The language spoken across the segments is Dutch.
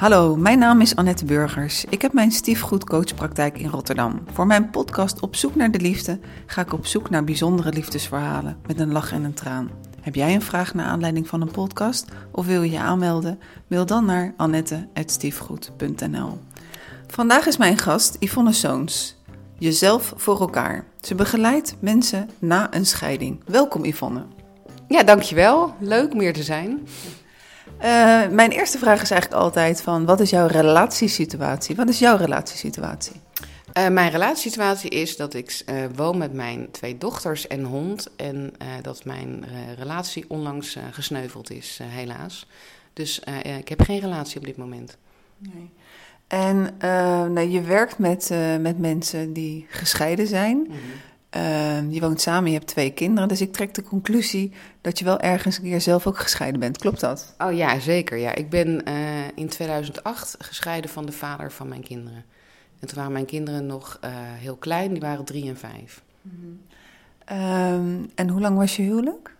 Hallo, mijn naam is Annette Burgers. Ik heb mijn stiefgoed coachpraktijk in Rotterdam. Voor mijn podcast Op zoek naar de liefde ga ik op zoek naar bijzondere liefdesverhalen met een lach en een traan. Heb jij een vraag naar aanleiding van een podcast of wil je je aanmelden? Mail dan naar annette.stiefgoed.nl Vandaag is mijn gast Yvonne Soons. Jezelf voor elkaar. Ze begeleidt mensen na een scheiding. Welkom Yvonne. Ja, dankjewel. Leuk om hier te zijn. Uh, mijn eerste vraag is eigenlijk altijd van, wat is jouw relatiesituatie? Wat is jouw relatiesituatie? Uh, mijn relatiesituatie is dat ik uh, woon met mijn twee dochters en hond. En dat mijn relatie onlangs gesneuveld is, helaas. Dus ik heb geen relatie op dit moment. Nee. En nou, je werkt met, met mensen die gescheiden zijn. Mm -hmm. Je woont samen, je hebt twee kinderen. Dus ik trek de conclusie dat je wel ergens een keer zelf ook gescheiden bent. Klopt dat? Oh ja, zeker. Ja. Ik ben in 2008 gescheiden van de vader van mijn kinderen. En toen waren mijn kinderen nog uh, heel klein, die waren drie en vijf. Mm -hmm. um, en hoe lang was je huwelijk?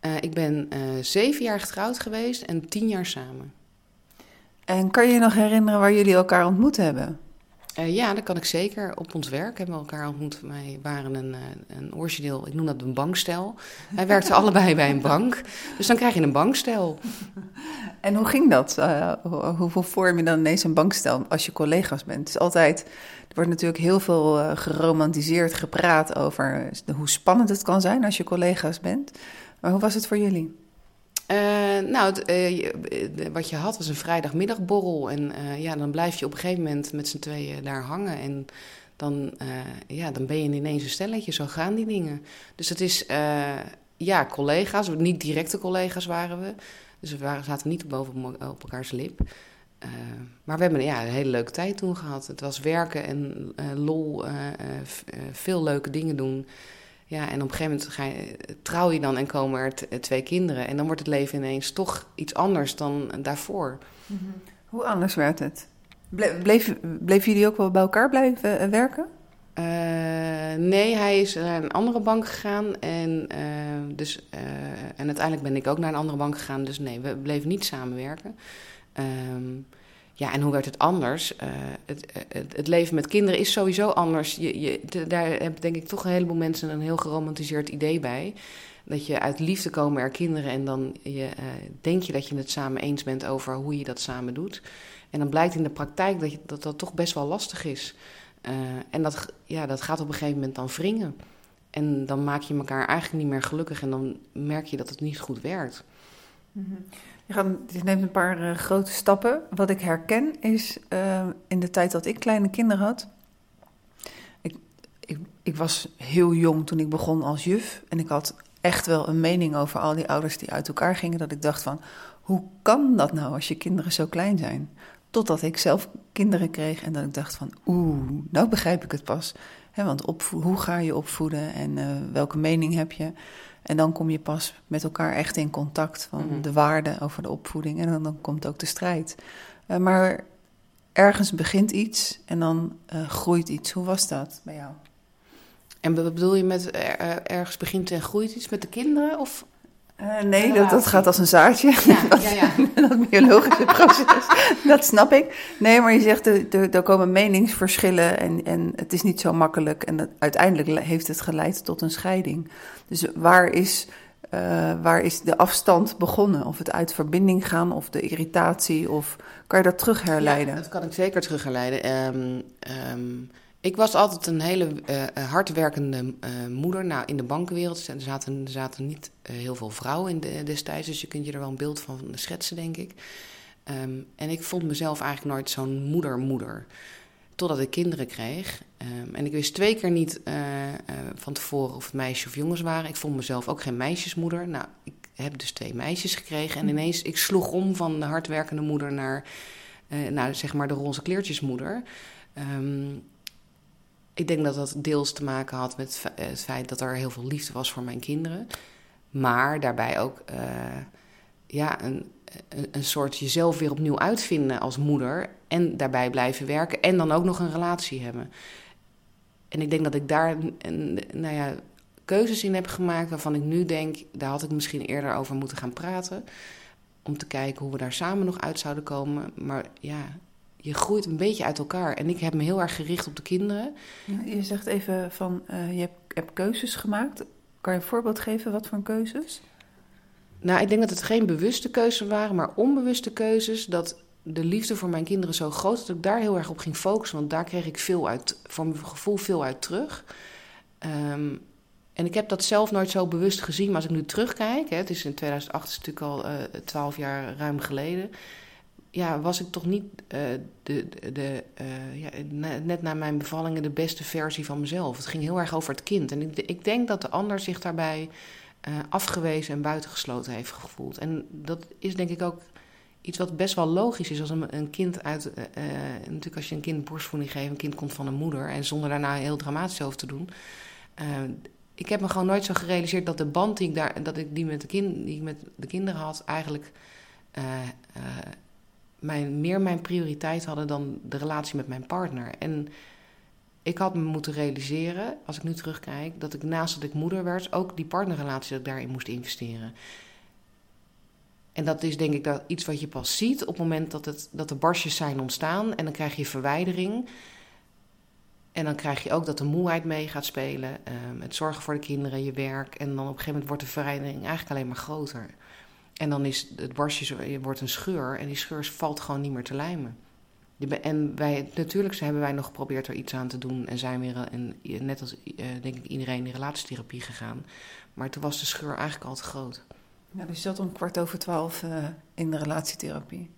Uh, ik ben zeven jaar getrouwd geweest en tien jaar samen. En kan je je nog herinneren waar jullie elkaar ontmoet hebben? Uh, ja, dat kan ik zeker. Op ons werk hebben we elkaar ontmoet. Wij waren een, een origineel, ik noem dat een bankstel. Wij werkten allebei bij een bank. Dus dan krijg je een bankstel. En hoe ging dat? Uh, hoe, vorm je dan ineens een bankstel als je collega's bent? Het is altijd, er wordt natuurlijk heel veel geromantiseerd gepraat over hoe spannend het kan zijn als je collega's bent. Maar hoe was het voor jullie? Uh, nou, het, uh, wat je had was een vrijdagmiddagborrel. En ja, dan blijf je op een gegeven moment met z'n tweeën daar hangen. En dan, ja, dan ben je ineens een stelletje. Zo gaan die dingen. Dus het is, ja, collega's. Niet directe collega's waren we. Dus we waren, zaten niet boven op elkaars lip. maar we hebben ja, een hele leuke tijd toen gehad. Het was werken en lol, veel leuke dingen doen. Ja, en op een gegeven moment ga je, trouw je dan en komen er twee kinderen. En dan wordt het leven ineens toch iets anders dan daarvoor. Mm -hmm. Hoe anders werd het? Ble bleef, bleven jullie ook wel bij elkaar blijven werken? Uh, nee, hij is naar een andere bank gegaan. En, uh, dus, uh, en uiteindelijk ben ik ook naar een andere bank gegaan. Dus nee, we bleven niet samenwerken. Um, ja, en hoe werd het anders? Uh, het, het, het, leven met kinderen is sowieso anders. Je, je, de, daar hebben denk ik toch een heleboel mensen een heel geromantiseerd idee bij. Dat je uit liefde komen er kinderen en dan je, uh, denk je dat je het samen eens bent over hoe je dat samen doet. En dan blijkt in de praktijk dat je, dat, toch best wel lastig is. Uh, en dat, ja, dat gaat op een gegeven moment dan wringen. En dan maak je elkaar eigenlijk niet meer gelukkig en dan merk je dat het niet goed werkt. Mm. Je, neemt een paar uh, grote stappen. Wat ik herken is uh, in de tijd dat ik kleine kinderen had. Ik, ik, ik, was heel jong toen ik begon als juf. En ik had echt wel een mening over al die ouders die uit elkaar gingen. Dat ik dacht van, hoe kan dat nou als je kinderen zo klein zijn? Totdat ik zelf kinderen kreeg en dat ik dacht van, oeh, nou begrijp ik het pas. Want opvo- hoe ga je opvoeden en uh, welke mening heb je? En dan kom je pas met elkaar echt in contact van mm-hmm. de waarden over de opvoeding. En dan, dan komt ook de strijd. Uh, maar ergens begint iets en dan uh, groeit iets. Hoe was dat bij jou? En wat bedoel je met er, ergens begint en groeit iets met de kinderen? Of uh, nee, dat, dat gaat als een zaadje. Ja, dat, ja, ja. dat biologische proces, dat snap ik. Nee, maar je zegt, er, er, komen meningsverschillen en, en het is niet zo makkelijk. En dat, uiteindelijk heeft het geleid tot een scheiding. Dus waar is, uh, waar is de afstand begonnen? Of het uit verbinding gaan, of de irritatie, of kan je dat terug herleiden? Dat kan ik zeker terug herleiden. Um, um, ik was altijd een hele uh, hardwerkende uh, moeder. Nou, in de bankenwereld er zaten, zaten niet uh, heel veel vrouwen in de, destijds, dus je kunt je er wel een beeld van schetsen, denk ik. Um, en ik vond mezelf eigenlijk nooit zo'n moeder-moeder. Totdat ik kinderen kreeg. Um, en ik wist twee keer niet van tevoren of het meisjes of jongens waren. Ik vond mezelf ook geen meisjesmoeder. Nou, ik heb dus twee meisjes gekregen. En ineens, ik sloeg om van de hardwerkende moeder naar, nou, zeg maar, de roze kleertjesmoeder. Um, ik denk dat dat deels te maken had met het feit dat er heel veel liefde was voor mijn kinderen. Maar daarbij ook uh, ja, een, een, soort jezelf weer opnieuw uitvinden als moeder. En daarbij blijven werken. En dan ook nog een relatie hebben. En ik denk dat ik daar nou ja, keuzes in heb gemaakt waarvan ik nu denk, daar had ik misschien eerder over moeten gaan praten. om te kijken hoe we daar samen nog uit zouden komen. Maar ja, je groeit een beetje uit elkaar. En ik heb me heel erg gericht op de kinderen. Je zegt even van, uh, je hebt, hebt, keuzes gemaakt. Kan je een voorbeeld geven? Wat voor keuzes? Nou, ik denk dat het geen bewuste keuzes waren, maar onbewuste keuzes. Dat de liefde voor mijn kinderen zo groot dat ik daar heel erg op ging focussen. Want daar kreeg ik veel uit, voor mijn gevoel veel uit terug. Um, en ik heb dat zelf nooit zo bewust gezien. Maar als ik nu terugkijk, hè, het is in 2008, is natuurlijk al eh, twaalf jaar ruim geleden. Ja, was ik toch niet uh, de, de, uh, ja, net na mijn bevallingen de beste versie van mezelf. Het ging heel erg over het kind. En ik, ik denk dat de ander zich daarbij afgewezen en buitengesloten heeft gevoeld. En dat is denk ik ook iets wat best wel logisch is als een, kind uit. natuurlijk, als je een kind borstvoeding geeft, een kind komt van een moeder. En zonder daarna heel dramatisch over te doen ik heb me gewoon nooit zo gerealiseerd dat de band die ik, daar, dat ik die, met de kind, die ik met de kinderen had, eigenlijk mijn, meer mijn prioriteit hadden dan de relatie met mijn partner. En ik had me moeten realiseren, als ik nu terugkijk, dat ik naast dat ik moeder werd, ook die partnerrelatie dat ik daarin moest investeren. En dat is denk ik dat iets wat je pas ziet op het moment dat, het, dat de barstjes zijn ontstaan. En dan krijg je verwijdering. En dan krijg je ook dat de moeheid mee gaat spelen. Um, het zorgen voor de kinderen, je werk. En dan op een gegeven moment wordt de verwijdering eigenlijk alleen maar groter. En dan is het barstje wordt een scheur. En die scheur valt gewoon niet meer te lijmen. En wij, natuurlijk hebben wij nog geprobeerd er iets aan te doen. En zijn weer, een, net als uh, denk ik iedereen, in relatietherapie gegaan. Maar toen was de scheur eigenlijk al te groot. Ja, dus je zat om kwart over twaalf uh, in de relatietherapie?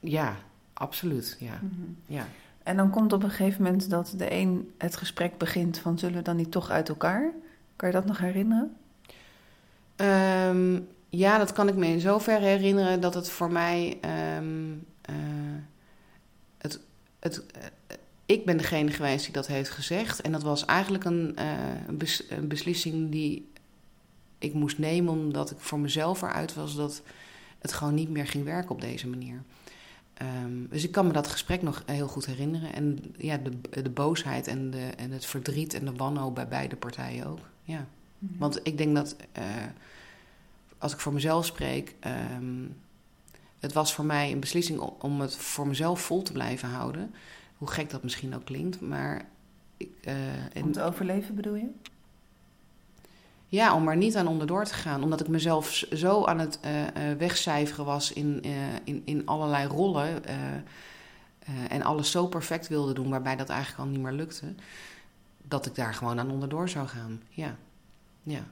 Ja, absoluut. Ja. Mm -hmm. ja. En dan komt op een gegeven moment dat de een het gesprek begint van zullen we dan niet toch uit elkaar? Kan je dat nog herinneren? Um, ja, dat kan ik me in zoverre herinneren dat het voor mij. Um, uh, het, het, uh, ik ben degene geweest die dat heeft gezegd. En dat was eigenlijk een, uh, bes, een beslissing die ik moest nemen omdat ik voor mezelf eruit was dat het gewoon niet meer ging werken op deze manier. Um, dus ik kan me dat gesprek nog heel goed herinneren. En ja, de, de boosheid en, de, en het verdriet en de wanhoop bij beide partijen ook. Ja. Mm -hmm. Want ik denk dat, uh, als ik voor mezelf spreek, um, het was voor mij een beslissing om, het voor mezelf vol te blijven houden. Hoe gek dat misschien ook klinkt, maar... Ik, uh, om te overleven bedoel je? Ja, om maar niet aan onderdoor te gaan. Omdat ik mezelf zo aan het uh, uh, wegcijferen was in, uh, in, in allerlei rollen. en alles zo perfect wilde doen, waarbij dat eigenlijk al niet meer lukte. Dat ik daar gewoon aan onderdoor zou gaan. Ja. ja.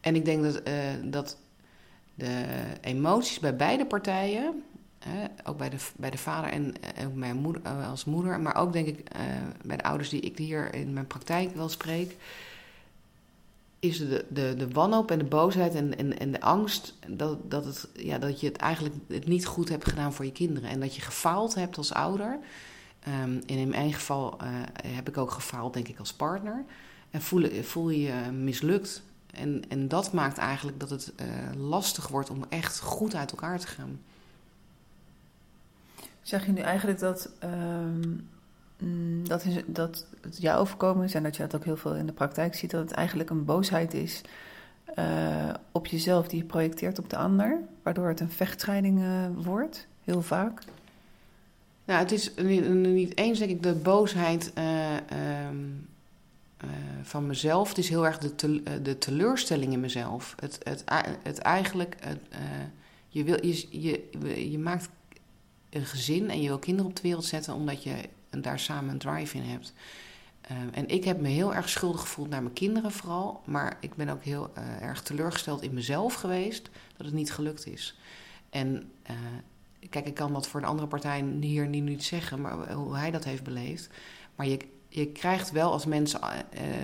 En ik denk dat, dat de emoties bij beide partijen. ook bij de, bij de vader en ook mijn moeder, als moeder. Maar ook denk ik bij de ouders die ik hier in mijn praktijk wel spreek is de, de, de wanhoop en de boosheid en, en, en de angst dat, dat, het, ja, dat je het eigenlijk het niet goed hebt gedaan voor je kinderen. En dat je gefaald hebt als ouder. En in mijn geval heb ik ook gefaald, denk ik, als partner. En voel, voel je je mislukt. En, en dat maakt eigenlijk dat het uh, lastig wordt om echt goed uit elkaar te gaan. Zeg je nu eigenlijk dat um, Mm, dat, is, dat het jou overkomen is en dat je dat ook heel veel in de praktijk ziet, dat het eigenlijk een boosheid is uh, op jezelf die je projecteert op de ander, waardoor het een vechtscheiding uh, wordt, heel vaak. Nou, het is niet, niet eens, denk ik, de boosheid um, van mezelf. Het is heel erg de, te, de teleurstelling in mezelf. Het, het, eigenlijk, het, je, wil, je, je, je maakt een gezin en je wil kinderen op de wereld zetten omdat je daar samen een drive in hebt. En ik heb me heel erg schuldig gevoeld naar mijn kinderen vooral. Maar ik ben ook heel erg teleurgesteld in mezelf geweest dat het niet gelukt is. En kijk, ik kan dat voor de andere partij hier niet zeggen, maar hoe hij dat heeft beleefd. Maar je, je krijgt wel als mensen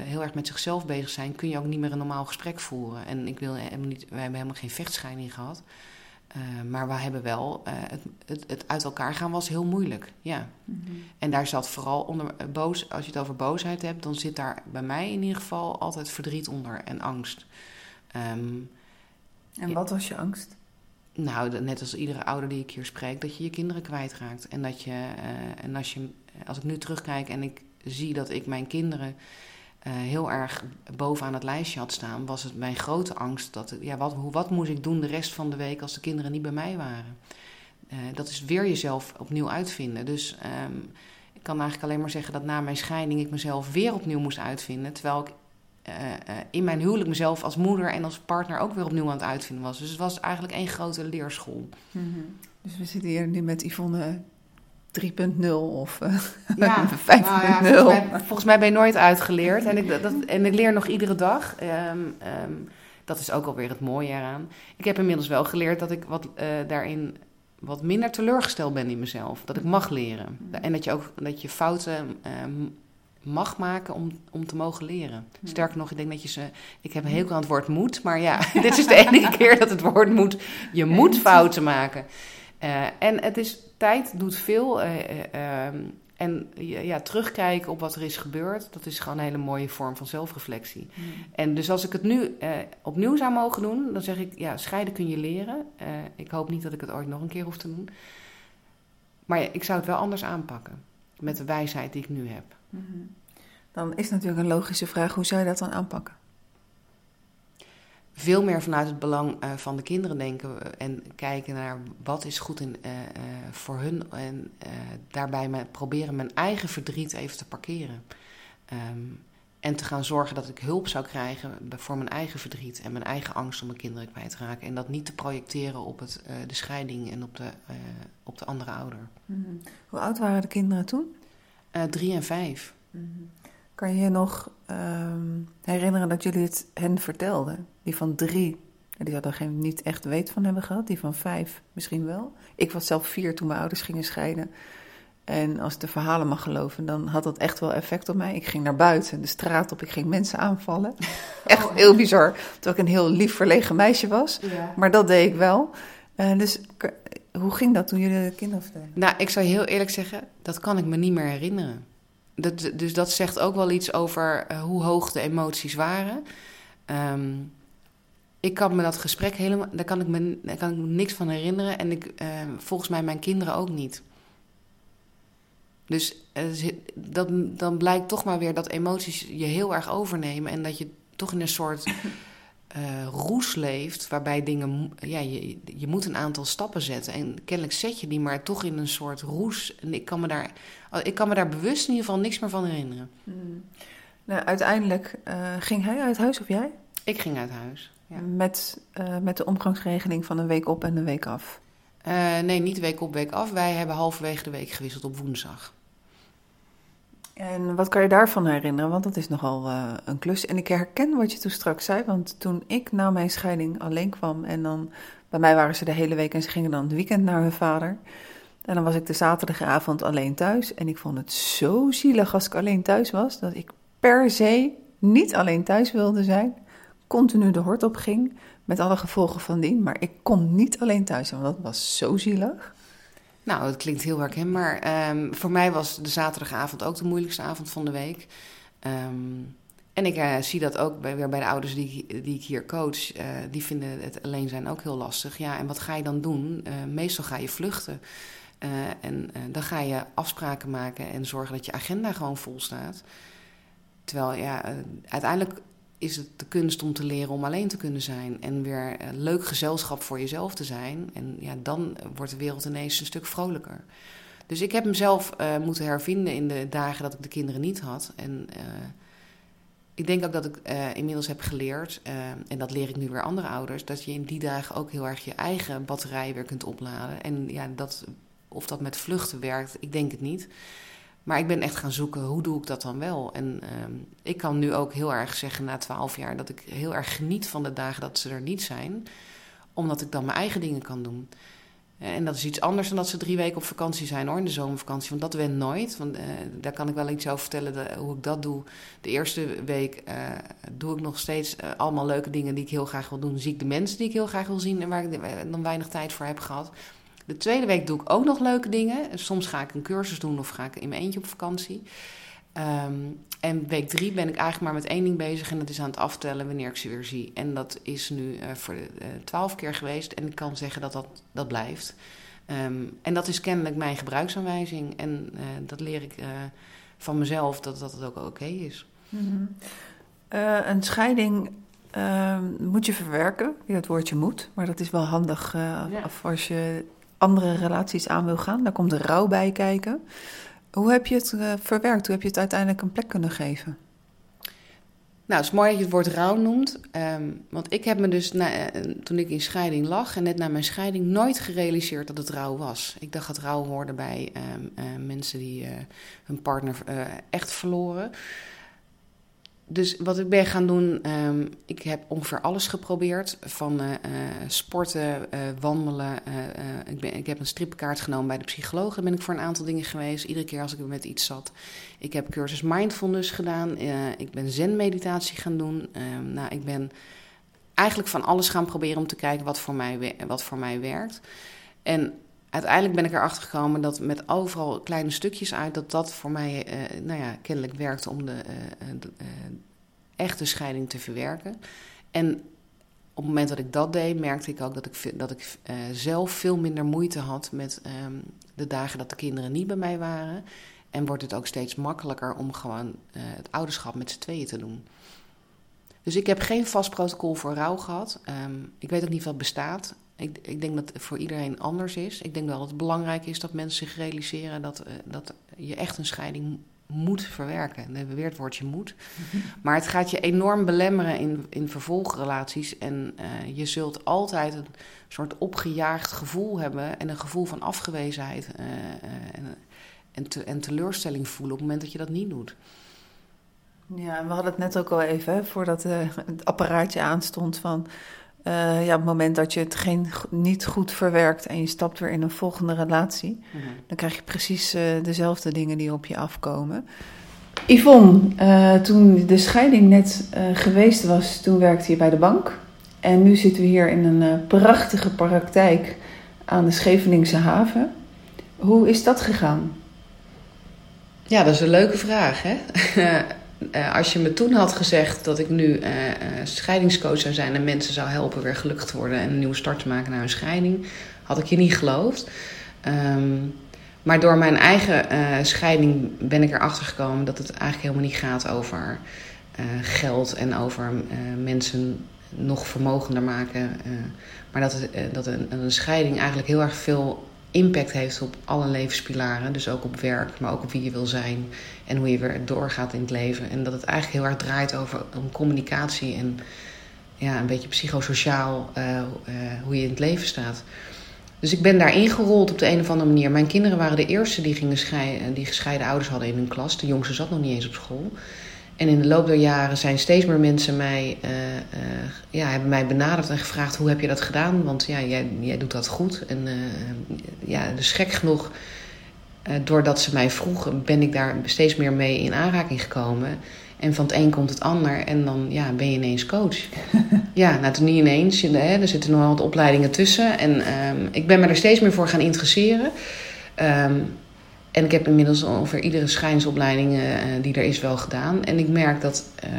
heel erg met zichzelf bezig zijn, kun je ook niet meer een normaal gesprek voeren. En ik wil helemaal niet, wij hebben helemaal geen vechtscheiding gehad. Uh, maar we hebben wel, uh, het, het, het, uit elkaar gaan was heel moeilijk. Ja. Mm -hmm. En daar zat vooral onder boos, als je het over boosheid hebt, dan zit daar bij mij in ieder geval altijd verdriet onder en angst. Um, en wat was je angst? Nou, net als iedere ouder die ik hier spreek, dat je je kinderen kwijtraakt. En dat je, en als je, als ik nu terugkijk en ik zie dat ik mijn kinderen eh, heel erg bovenaan het lijstje had staan, was het mijn grote angst dat, ja, wat, wat moest ik doen de rest van de week als de kinderen niet bij mij waren? Uh, dat is weer jezelf opnieuw uitvinden. Dus um, ik kan eigenlijk alleen maar zeggen dat na mijn scheiding ik mezelf weer opnieuw moest uitvinden. Terwijl ik uh, in mijn huwelijk mezelf als moeder en als partner ook weer opnieuw aan het uitvinden was. Dus het was eigenlijk één grote leerschool. -hmm. Dus we zitten hier nu met Yvonne 3.0 of uh, ja, 5.0. Nou ja, volgens, mij, volgens, mij, ben je nooit uitgeleerd. En ik, dat, en ik leer nog iedere dag. Um, um, dat is ook alweer het mooie eraan. Ik heb inmiddels wel geleerd dat ik wat, uh, daarin wat minder teleurgesteld ben in mezelf. Dat ik mag leren. En dat je ook dat je fouten um, mag maken om, om te mogen leren. Sterker nog, ik denk dat je ze... Ik heb een hekel aan het woord moet, maar ja, dit is de enige keer dat het woord moet... Je moet fouten maken. Uh, en het is tijd doet veel. Uh, uh, en ja, terugkijken op wat er is gebeurd, dat is gewoon een hele mooie vorm van zelfreflectie. Mm. En dus als ik het nu uh, opnieuw zou mogen doen, dan zeg ik, ja, scheiden kun je leren. ik hoop niet dat ik het ooit nog een keer hoef te doen. Maar ja, ik zou het wel anders aanpakken, met de wijsheid die ik nu heb. Mm -hmm. Dan is natuurlijk een logische vraag, hoe zou je dat dan aanpakken? Veel meer vanuit het belang uh, van de kinderen denken en kijken naar wat is goed in, uh, uh, voor hun. En daarbij me, proberen mijn eigen verdriet even te parkeren. Um, en te gaan zorgen dat ik hulp zou krijgen voor mijn eigen verdriet en mijn eigen angst om mijn kinderen kwijt te raken. En dat niet te projecteren op het, de scheiding en op de, op de andere ouder. Mm -hmm. Hoe oud waren de kinderen toen? drie en vijf. Mm -hmm. Kan je je nog um, herinneren dat jullie het hen vertelden? Die van drie, die hadden geen, niet echt weet van hebben gehad. Die van vijf misschien wel. Ik was zelf vier toen mijn ouders gingen scheiden. En als ik de verhalen mag geloven, dan had dat echt wel effect op mij. Ik ging naar buiten, de straat op, ik ging mensen aanvallen. Echt oh. heel bizar. Terwijl ik een heel lief verlegen meisje was. Ja. Maar dat deed ik wel. Uh, dus hoe ging dat toen jullie de kinderen vertelden? Nou, ik zou heel eerlijk zeggen, dat kan ik me niet meer herinneren. Dat, dus dat zegt ook wel iets over uh, hoe hoog de emoties waren. Um, ik kan me dat gesprek helemaal, daar kan ik me, daar kan ik niks van herinneren. En ik, uh, volgens mij mijn kinderen ook niet. Dus uh, dat, dan blijkt toch maar weer dat emoties je heel erg overnemen. En dat je toch in een soort uh, roes leeft. Waarbij dingen. Ja, je, je moet een aantal stappen zetten. En kennelijk zet je die maar toch in een soort roes. En ik kan me daar, ik kan me daar bewust in ieder geval niks meer van herinneren. Hmm. Nou, uiteindelijk ging hij uit huis of jij? Ik ging uit huis. Ja. Met, uh, met de omgangsregeling van een week op en een week af? Nee, niet week op, week af. Wij hebben halverwege de week gewisseld op woensdag. En wat kan je daarvan herinneren? Want dat is nogal uh, een klus. En ik herken wat je toen straks zei. Want toen ik na mijn scheiding alleen kwam en dan... Bij mij waren ze de hele week en ze gingen dan het weekend naar hun vader. En dan was ik de zaterdagavond alleen thuis. En ik vond het zo zielig als ik alleen thuis was... dat ik per se niet alleen thuis wilde zijn continu de hort op ging, met alle gevolgen van dien. Maar ik kon niet alleen thuis zijn, want dat was zo zielig. Nou, dat klinkt heel herkenbaar. Um, voor mij was de zaterdagavond ook de moeilijkste avond van de week. Um, en ik uh, zie dat ook bij, weer bij de ouders die, die ik hier coach. Uh, die vinden het alleen zijn ook heel lastig. Ja, en wat ga je dan doen? Uh, meestal ga je vluchten. en dan ga je afspraken maken en zorgen dat je agenda gewoon vol staat. Terwijl ja, uiteindelijk is het de kunst om te leren om alleen te kunnen zijn. En weer een leuk gezelschap voor jezelf te zijn. En ja, dan wordt de wereld ineens een stuk vrolijker. Dus ik heb mezelf uh, moeten hervinden in de dagen dat ik de kinderen niet had. En uh, ik denk ook dat ik inmiddels heb geleerd, en dat leer ik nu weer andere ouders, dat je in die dagen ook heel erg je eigen batterij weer kunt opladen. En ja, dat, of dat met vluchten werkt, ik denk het niet. Maar ik ben echt gaan zoeken, hoe doe ik dat dan wel? En uh, ik kan nu ook heel erg zeggen na twaalf jaar dat ik heel erg geniet van de dagen dat ze er niet zijn. Omdat ik dan mijn eigen dingen kan doen. En dat is iets anders dan dat ze drie weken op vakantie zijn hoor, in de zomervakantie. Want dat went nooit. Want uh, daar kan ik wel iets over vertellen hoe ik dat doe. De eerste week uh, doe ik nog steeds uh, allemaal leuke dingen die ik heel graag wil doen. Zie ik de mensen die ik heel graag wil zien en waar ik dan weinig tijd voor heb gehad. De tweede week doe ik ook nog leuke dingen. Soms ga ik een cursus doen of ga ik in mijn eentje op vakantie. Um, en week drie ben ik eigenlijk maar met één ding bezig en dat is aan het aftellen wanneer ik ze weer zie. En dat is nu uh, voor de uh, twaalf keer geweest en ik kan zeggen dat dat, dat blijft. Um, en dat is kennelijk mijn gebruiksaanwijzing en uh, dat leer ik van mezelf dat dat ook oké okay is. Mm een scheiding ehm, moet je verwerken. Ja, het woordje moet, maar dat is wel handig als je andere relaties aan wil gaan. Daar komt de rouw bij kijken. Hoe heb je het verwerkt? Hoe heb je het uiteindelijk een plek kunnen geven? Nou, het is mooi dat je het woord rouw noemt. Ehm, want ik heb me dus, na, eh, toen ik in scheiding lag en net na mijn scheiding, nooit gerealiseerd dat het rouw was. Ik dacht dat rouw hoorde bij ehm, eh, mensen die hun partner echt verloren dus wat ik ben gaan doen, um, ik heb ongeveer alles geprobeerd. Van uh, sporten, uh, wandelen. ik, ben, ik heb een stripkaart genomen bij de psycholoog. Daar ben ik voor een aantal dingen geweest. Iedere keer als ik met iets zat. Ik heb cursus mindfulness gedaan. ik ben zen-meditatie gaan doen. Um, nou, ik ben eigenlijk van alles gaan proberen om te kijken wat voor mij, wat voor mij werkt. En uiteindelijk ben ik erachter gekomen dat met overal kleine stukjes uit, dat dat voor mij uh, nou ja, kennelijk werkte om de, uh, de echte scheiding te verwerken. En op het moment dat ik dat deed, merkte ik ook dat ik, dat ik zelf veel minder moeite had met ehm, de dagen dat de kinderen niet bij mij waren. En wordt het ook steeds makkelijker om gewoon het ouderschap met z'n tweeën te doen. Dus ik heb geen vast protocol voor rouw gehad. Ehm, ik weet ook niet wat bestaat. Ik, ik, denk dat het voor iedereen anders is. Ik denk wel dat het belangrijk is dat mensen zich realiseren dat, uh, dat je echt een scheiding moet verwerken. En weer het woordje moet. Maar het gaat je enorm belemmeren in, in vervolgrelaties. En uh, je zult altijd een soort opgejaagd gevoel hebben en een gevoel van afgewezenheid uh, en, en, te, en teleurstelling voelen op het moment dat je dat niet doet. Ja, we hadden het net ook al even, hè, voordat het apparaatje aanstond van uh, ja, op het moment dat je het geen, niet goed verwerkt en je stapt weer in een volgende relatie, mhm. dan krijg je precies uh, dezelfde dingen die op je afkomen. Yvonne, uh, toen de scheiding net geweest was, toen werkte je bij de bank. En nu zitten we hier in een prachtige praktijk aan de Scheveningse haven. Hoe is dat gegaan? Ja, dat is een leuke vraag. Hè? uh, als je me toen had gezegd dat ik nu uh, scheidingscoach zou zijn en mensen zou helpen weer gelukkig te worden en een nieuwe start te maken naar een scheiding, had ik je niet geloofd. Um, maar door mijn eigen scheiding ben ik erachter gekomen dat het eigenlijk helemaal niet gaat over geld en over mensen nog vermogender maken. maar dat, dat een, een scheiding eigenlijk heel erg veel impact heeft op alle levenspilaren. Dus ook op werk, maar ook op wie je wil zijn en hoe je weer doorgaat in het leven. En dat het eigenlijk heel erg draait over om communicatie en ja, een beetje psychosociaal uh, uh, hoe je in het leven staat. Dus ik ben daar ingerold op de een of andere manier. Mijn kinderen waren de eerste die, gingen scheiden, die gescheiden ouders hadden in hun klas. De jongste zat nog niet eens op school. En in de loop der jaren zijn steeds meer mensen mij, uh, uh, ja, hebben mij benaderd en gevraagd: hoe heb je dat gedaan? Want ja, jij, jij doet dat goed. En uh, ja, dus gek genoeg, doordat ze mij vroegen, ben ik daar steeds meer mee in aanraking gekomen. En van het een komt het ander en dan ja, ben je ineens coach. ja, nou, toen niet ineens. Hè, er zitten nog wel wat opleidingen tussen. En um, ik ben me er steeds meer voor gaan interesseren. Um, en ik heb inmiddels ongeveer iedere schijnsopleiding uh, die er is wel gedaan. En ik merk dat, uh,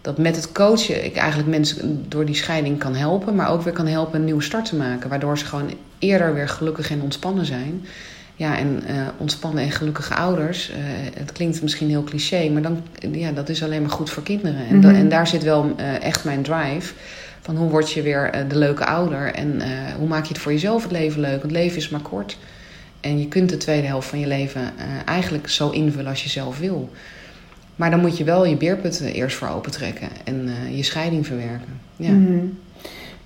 dat met het coachen ik eigenlijk mensen door die scheiding kan helpen. Maar ook weer kan helpen een nieuwe start te maken. Waardoor ze gewoon eerder weer gelukkig en ontspannen zijn. Ja, en uh, ontspannen en gelukkige ouders. het klinkt misschien heel cliché, maar dan, ja, dat is alleen maar goed voor kinderen. En, mm-hmm. en daar zit wel echt mijn drive. Van hoe word je weer de leuke ouder? En hoe maak je het voor jezelf het leven leuk? Want het leven is maar kort. En je kunt de tweede helft van je leven uh, eigenlijk zo invullen als je zelf wil. Maar dan moet je wel je beerputten eerst voor opentrekken en uh, je scheiding verwerken. Ja. Mm -hmm.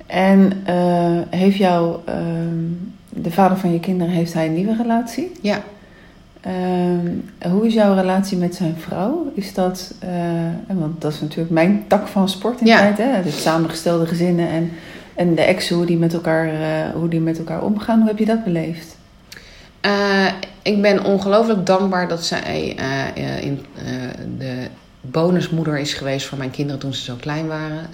En uh, heeft jou, ehm, de vader van je kinderen, heeft hij een nieuwe relatie? Ja. Ehm, hoe is jouw relatie met zijn vrouw? Is dat, want dat is natuurlijk mijn tak van sport in ja. tijd, hè? Dus samengestelde gezinnen en, en de ex, hoe die, met elkaar, hoe die met elkaar omgaan. Hoe heb je dat beleefd? Uh, ik ben ongelooflijk dankbaar dat zij uh, in, uh, de bonusmoeder is geweest voor mijn kinderen toen ze zo klein waren.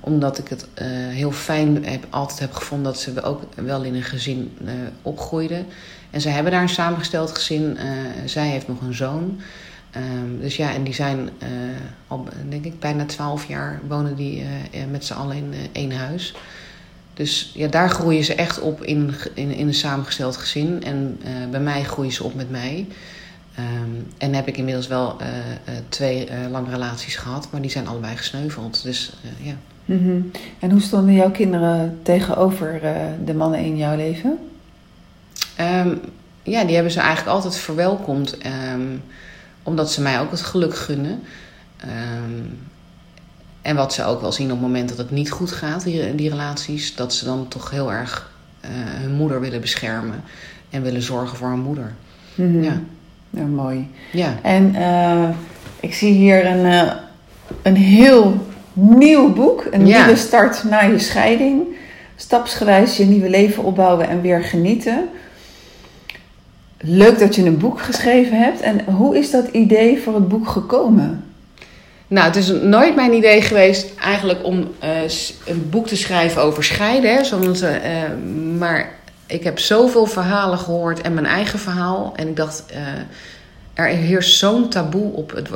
Omdat ik het heel fijn heb, altijd heb gevonden dat ze ook wel in een gezin opgroeiden. En ze hebben daar een samengesteld gezin. zij heeft nog een zoon. Um, dus ja, en die zijn al, denk ik, bijna twaalf jaar wonen die met z'n allen in één huis. Dus ja, daar groeien ze echt op in, in, in een samengesteld gezin. En uh, bij mij groeien ze op met mij. Ehm, en heb ik inmiddels wel uh, uh, twee lange relaties gehad, maar die zijn allebei gesneuveld. Dus ja. Mhm. En hoe stonden jouw kinderen tegenover de mannen in jouw leven? Um, ja, die hebben ze eigenlijk altijd verwelkomd. Um, omdat ze mij ook het geluk gunnen. En wat ze ook wel zien op het moment dat het niet goed gaat, die, die relaties, dat ze dan toch heel erg hun moeder willen beschermen en willen zorgen voor hun moeder. Mhm. Ja. Ja, mooi. Ja. En uh, ik zie hier een, uh, een heel nieuw boek. Een nieuwe start na je scheiding. Stapsgewijs je nieuwe leven opbouwen en weer genieten. Leuk dat je een boek geschreven hebt. En hoe is dat idee voor het boek gekomen? Nou, het is nooit mijn idee geweest eigenlijk om uh, een boek te schrijven over scheiden. Hè, zoals, uh, maar ik heb zoveel verhalen gehoord en mijn eigen verhaal. En ik dacht, er heerst zo'n taboe op, het,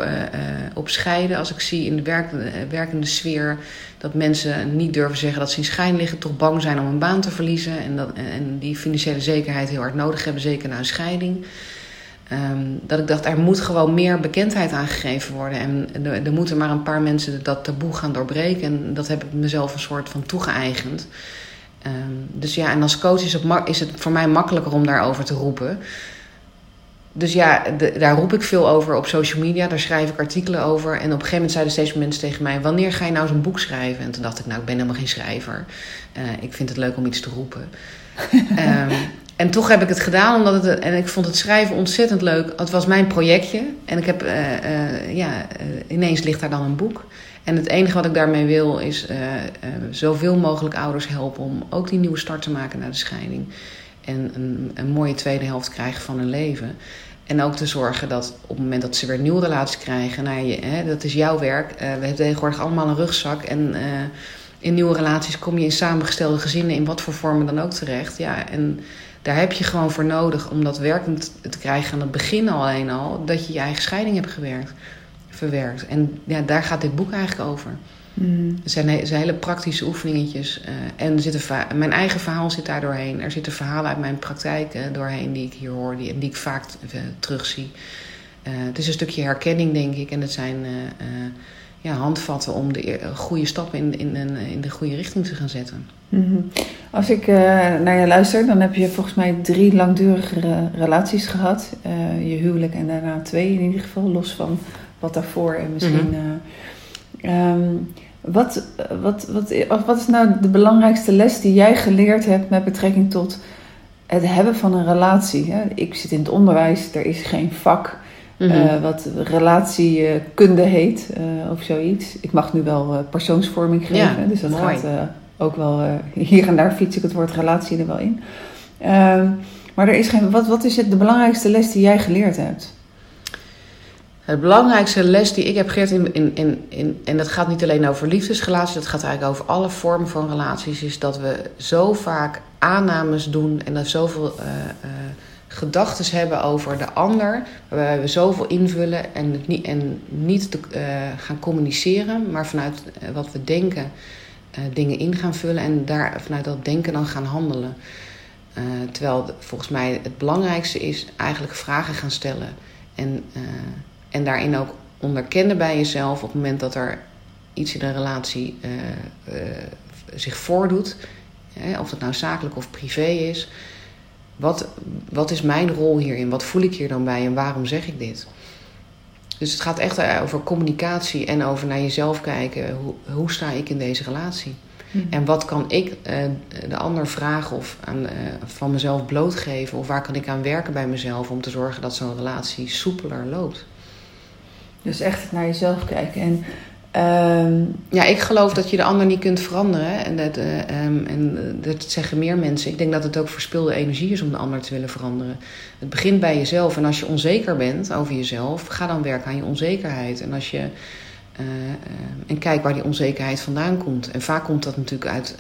op scheiden. Als ik zie in de werkende, werkende sfeer dat mensen niet durven zeggen dat ze in schijn liggen, toch bang zijn om een baan te verliezen. En, dat, en die financiële zekerheid heel hard nodig hebben, zeker na een scheiding. Um, dat ik dacht, er moet gewoon meer bekendheid aangegeven worden. En er, er moeten maar een paar mensen dat taboe gaan doorbreken. En dat heb ik mezelf een soort van toegeëigend. Um, dus ja, en als coach is het, is het voor mij makkelijker om daarover te roepen. Dus ja, de, daar roep ik veel over op social media. Daar schrijf ik artikelen over. En op een gegeven moment zeiden steeds meer mensen tegen mij... wanneer ga je nou zo'n boek schrijven? En toen dacht ik, nou, ik ben helemaal geen schrijver. Uh, ik vind het leuk om iets te roepen. um, en toch heb ik het gedaan, omdat het... En ik vond het schrijven ontzettend leuk. Het was mijn projectje. En ik heb... Uh, uh, ja, ineens ligt daar dan een boek. En het enige wat ik daarmee wil is zoveel mogelijk ouders helpen om ook die nieuwe start te maken na de scheiding. En een, een mooie tweede helft krijgen van hun leven. En ook te zorgen dat op het moment dat ze weer nieuwe relatie krijgen, nou, je, hè, dat is jouw werk. We hebben tegenwoordig allemaal een rugzak. En in nieuwe relaties kom je in samengestelde gezinnen, in wat voor vormen dan ook terecht. Ja, en daar heb je gewoon voor nodig om dat werkend te krijgen aan het begin alleen al, dat je je eigen scheiding hebt gewerkt verwerkt. En ja, daar gaat dit boek eigenlijk over. Mm. Het, zijn, zijn, hele praktische oefeningetjes. Uh, en er zit een mijn eigen verhaal zit daar doorheen. Er zitten verhalen uit mijn praktijk uh, doorheen die ik hier hoor die, en die ik vaak uh, terugzie. het is een stukje herkenning, denk ik. En het zijn ja, handvatten om de goede stappen in, in, in, de goede richting te gaan zetten. Mm-hmm. Als ik naar je luister, dan heb je volgens mij drie langdurige relaties gehad. je huwelijk en daarna twee in ieder geval, los van wat daarvoor en misschien. Mm wat, wat, wat, wat is nou de belangrijkste les die jij geleerd hebt met betrekking tot het hebben van een relatie? Hè? Ik zit in het onderwijs, er is geen vak mm -hmm. uh, wat relatiekunde heet uh, of zoiets. Ik mag nu wel uh, persoonsvorming geven, ja, dus dat mooi. gaat ook wel hier en daar fiets ik het woord relatie er wel in. Uh, maar er is geen, wat, wat is het, de belangrijkste les die jij geleerd hebt? Het belangrijkste les die ik heb geleerd, in, in, in, in, en dat gaat niet alleen over liefdesrelaties, dat gaat eigenlijk over alle vormen van relaties, is dat we zo vaak aannames doen en dat zoveel uh, uh, gedachten hebben over de ander, waarbij we zoveel invullen en, het niet, en niet te, uh, gaan communiceren, maar vanuit wat we denken dingen in gaan vullen en daar vanuit dat denken dan gaan handelen. terwijl volgens mij het belangrijkste is eigenlijk vragen gaan stellen. En en daarin ook onderkennen bij jezelf op het moment dat er iets in een relatie zich voordoet. Hè, of het nou zakelijk of privé is. Wat, wat is mijn rol hierin? Wat voel ik hier dan bij en waarom zeg ik dit? Dus het gaat echt over communicatie en over naar jezelf kijken. Hoe, hoe sta ik in deze relatie? Hmm. En wat kan ik uh, de ander vragen of aan, uh, van mezelf blootgeven? Of waar kan ik aan werken bij mezelf om te zorgen dat zo'n relatie soepeler loopt? Dus echt naar jezelf kijken. En, um... Ja, ik geloof dat je de ander niet kunt veranderen. En dat, uh, um, en dat zeggen meer mensen. Ik denk dat het ook verspilde energie is om de ander te willen veranderen. Het begint bij jezelf. En als je onzeker bent over jezelf, ga dan werken aan je onzekerheid. En als je. Uh, uh, en kijk waar die onzekerheid vandaan komt. En vaak komt dat natuurlijk uit,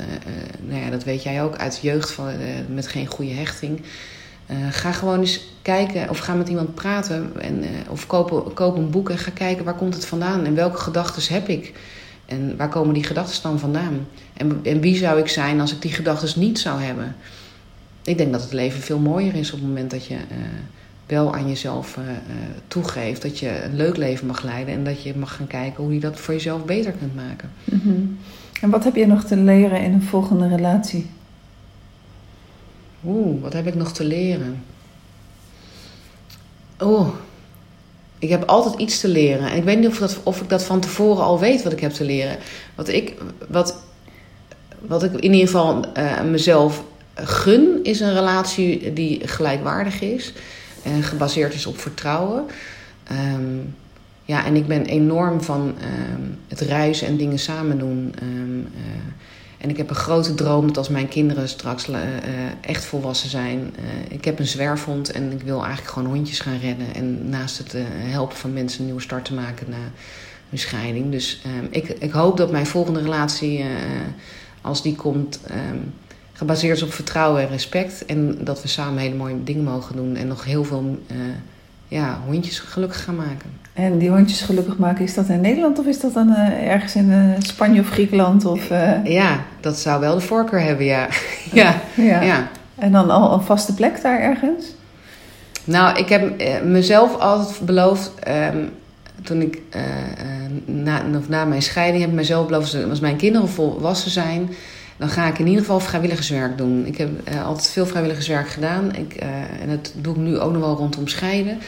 nou ja, dat weet jij ook, uit jeugd van, met geen goede hechting. Ga gewoon eens kijken of ga met iemand praten en, uh, of koop, koop een boek en ga kijken waar komt het vandaan en welke gedachten heb ik en waar komen die gedachten dan vandaan en, en wie zou ik zijn als ik die gedachten niet zou hebben. Ik denk dat het leven veel mooier is op het moment dat je uh, wel aan jezelf uh, toegeeft. Dat je een leuk leven mag leiden en dat je mag gaan kijken hoe je dat voor jezelf beter kunt maken. Mm En wat heb je nog te leren in een volgende relatie? Oeh, wat heb ik nog te leren? Oeh, ik heb altijd iets te leren. En ik weet niet of, dat, of ik dat van tevoren al weet wat ik heb te leren. Wat ik, wat, wat ik in ieder geval uh, mezelf gun, is een relatie die gelijkwaardig is. En gebaseerd is op vertrouwen. Um, ja, en ik ben enorm van um, het reizen en dingen samen doen. Um, uh, en ik heb een grote droom dat als mijn kinderen straks uh, echt volwassen zijn. Uh, ik heb een zwerfhond en ik wil eigenlijk gewoon hondjes gaan redden. En naast het helpen van mensen een nieuwe start te maken na hun scheiding. Dus ehm, ik, ik hoop dat mijn volgende relatie, als die komt, um, gebaseerd is op vertrouwen en respect. En dat we samen hele mooie dingen mogen doen. En nog heel veel ja, hondjes gelukkig gaan maken. En die hondjes gelukkig maken, is dat in Nederland of is dat dan uh, ergens in uh, Spanje of Griekenland? Of, uh... Ja, dat zou wel de voorkeur hebben, ja. ja. ja. ja. En dan al een vaste plek daar ergens? Nou, ik heb mezelf altijd beloofd, um, toen ik na, na mijn scheiding heb ik mezelf beloofd, als mijn kinderen volwassen zijn, dan ga ik in ieder geval vrijwilligerswerk doen. Ik heb altijd veel vrijwilligerswerk gedaan ik, en dat doe ik nu ook nog wel rondom scheiden.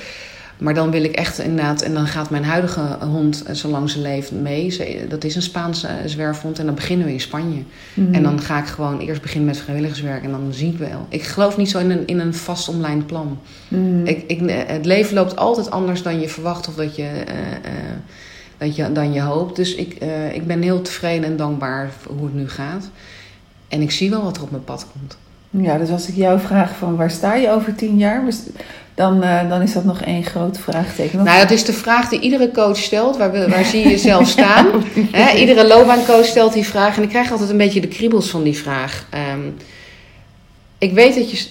Maar dan wil ik echt inderdaad, en dan gaat mijn huidige hond, eh, zolang ze leeft, mee. dat is een Spaanse eh, zwerfhond. En dan beginnen we in Spanje. En dan ga ik gewoon eerst beginnen met vrijwilligerswerk en dan zie ik wel. Ik geloof niet zo in een, in een vast omlijnd plan. Ik, ik, eh, het leven loopt altijd anders dan je verwacht of dat je, uh, dat je, dan je hoopt. Dus ik, ik ben heel tevreden en dankbaar voor hoe het nu gaat. En ik zie wel wat er op mijn pad komt. Ja, dus als ik jou vraag van waar sta je over tien jaar, dan, uh, dan is dat nog één groot vraagteken. Nou, dat is de vraag die iedere coach stelt. Waar, waar zie je jezelf staan? ja, iedere loopbaancoach stelt die vraag. En ik krijg altijd een beetje de kriebels van die vraag. Um, ik weet dat je,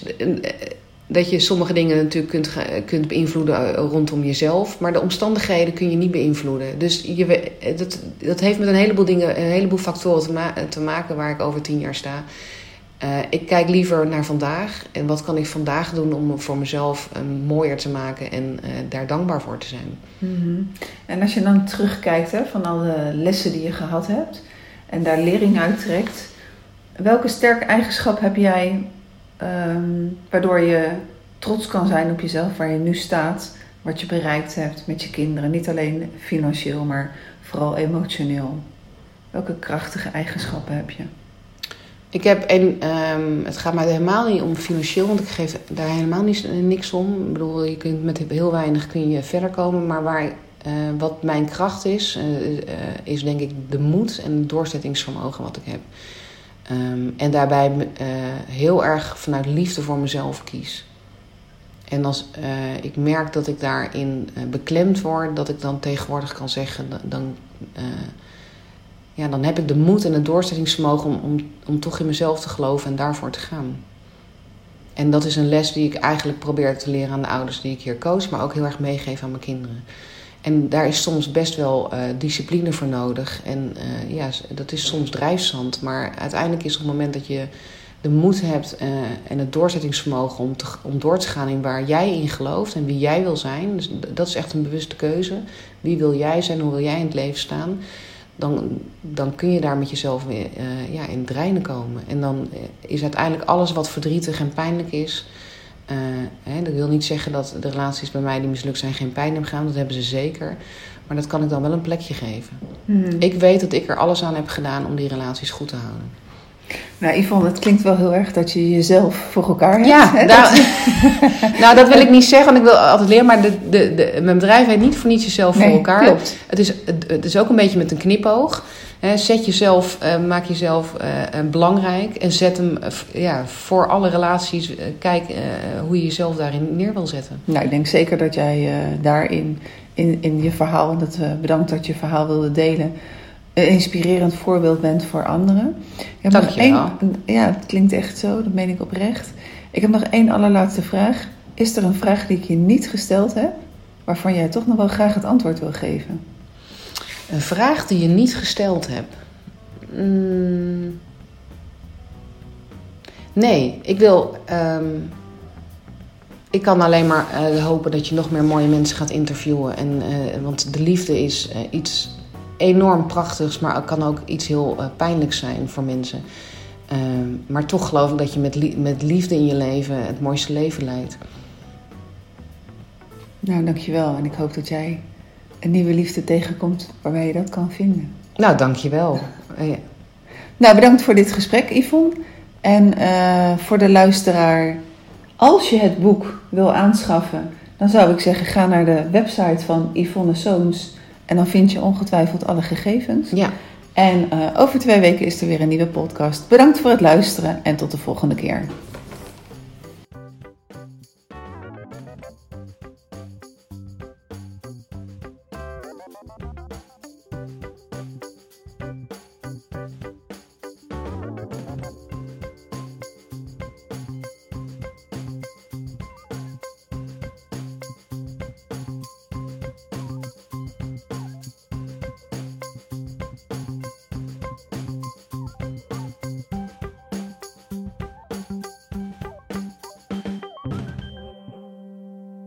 dat je sommige dingen natuurlijk kunt, kunt beïnvloeden rondom jezelf. Maar de omstandigheden kun je niet beïnvloeden. Dus je, dat, dat heeft met een heleboel dingen, een heleboel factoren te, ma te maken waar ik over tien jaar sta. Uh, ik kijk liever naar vandaag en wat kan ik vandaag doen om voor mezelf um, mooier te maken en daar dankbaar voor te zijn. Mm -hmm. En als je dan terugkijkt hè, van alle lessen die je gehad hebt en daar lering uit trekt, welke sterke eigenschap heb jij um, waardoor je trots kan zijn op jezelf, waar je nu staat, wat je bereikt hebt met je kinderen? Niet alleen financieel, maar vooral emotioneel. Welke krachtige eigenschappen heb je? Ik heb, en um, het gaat mij helemaal niet om financieel, want ik geef daar helemaal niet, niks om. Ik bedoel, je kunt met heel weinig kun je verder komen. Maar waar, uh, wat mijn kracht is, uh, uh, is denk ik de moed en het doorzettingsvermogen wat ik heb. Um, en daarbij heel erg vanuit liefde voor mezelf kies. En als ik merk dat ik daarin beklemd word, dat ik dan tegenwoordig kan zeggen, dan ja, dan heb ik de moed en het doorzettingsvermogen om, om, om toch in mezelf te geloven en daarvoor te gaan. En dat is een les die ik eigenlijk probeer te leren aan de ouders die ik hier coach, maar ook heel erg meegeef aan mijn kinderen. En daar is soms best wel uh, discipline voor nodig. En uh, ja, dat is soms drijfzand. Maar uiteindelijk is op het moment dat je de moed hebt uh, en het doorzettingsvermogen om, om door te gaan in waar jij in gelooft en wie jij wil zijn. Dus dat is echt een bewuste keuze. Wie wil jij zijn, hoe wil jij in het leven staan? dan, dan kun je daar met jezelf weer ja, in het reinen komen. En dan is uiteindelijk alles wat verdrietig en pijnlijk is. Uh, hè, dat wil niet zeggen dat de relaties bij mij die mislukt zijn geen pijn hebben gedaan. Dat hebben ze zeker. Maar dat kan ik dan wel een plekje geven. Mm. Ik weet dat ik er alles aan heb gedaan om die relaties goed te houden. Nou, Yvonne, het klinkt wel heel erg dat je jezelf voor elkaar hebt. Ja, hè? Nou, nou, dat wil ik niet zeggen, want ik wil altijd leren. Maar de, de, de, mijn bedrijf heet niet voor niets jezelf nee, voor elkaar. Klopt. Het, is, het, is ook een beetje met een knipoog. He, zet jezelf, uh, maak jezelf uh, belangrijk en zet hem uh, ja, voor alle relaties. kijk hoe je jezelf daarin neer wil zetten. Nou, ik denk zeker dat jij daarin, in, in je verhaal, dat, bedankt dat je verhaal wilde delen een inspirerend voorbeeld bent voor anderen. Ik heb Dank nog één, ja, het klinkt echt zo, dat meen ik oprecht. Ik heb nog één allerlaatste vraag. Is er een vraag die ik je niet gesteld heb, waarvan jij toch nog wel graag het antwoord wil geven? Een vraag die je niet gesteld hebt. Mm. Nee, ik wil. Um, ik kan alleen maar eh, hopen dat je nog meer mooie mensen gaat interviewen. En, eh, want de liefde is eh, iets enorm prachtigs, maar het kan ook iets heel uh, pijnlijks zijn voor mensen. Ehm, maar toch geloof ik dat je met, met liefde in je leven het mooiste leven leidt. Nou, dankjewel. En ik hoop dat jij een nieuwe liefde tegenkomt waarbij je dat kan vinden. Nou, dankjewel. Ja. Nou, bedankt voor dit gesprek, Yvonne. En uh, voor de luisteraar, als je het boek wil aanschaffen, dan zou ik zeggen: ga naar de website van Yvonne Soons. En dan vind je ongetwijfeld alle gegevens. Ja. En uh, over twee weken is er weer een nieuwe podcast. Bedankt voor het luisteren en tot de volgende keer.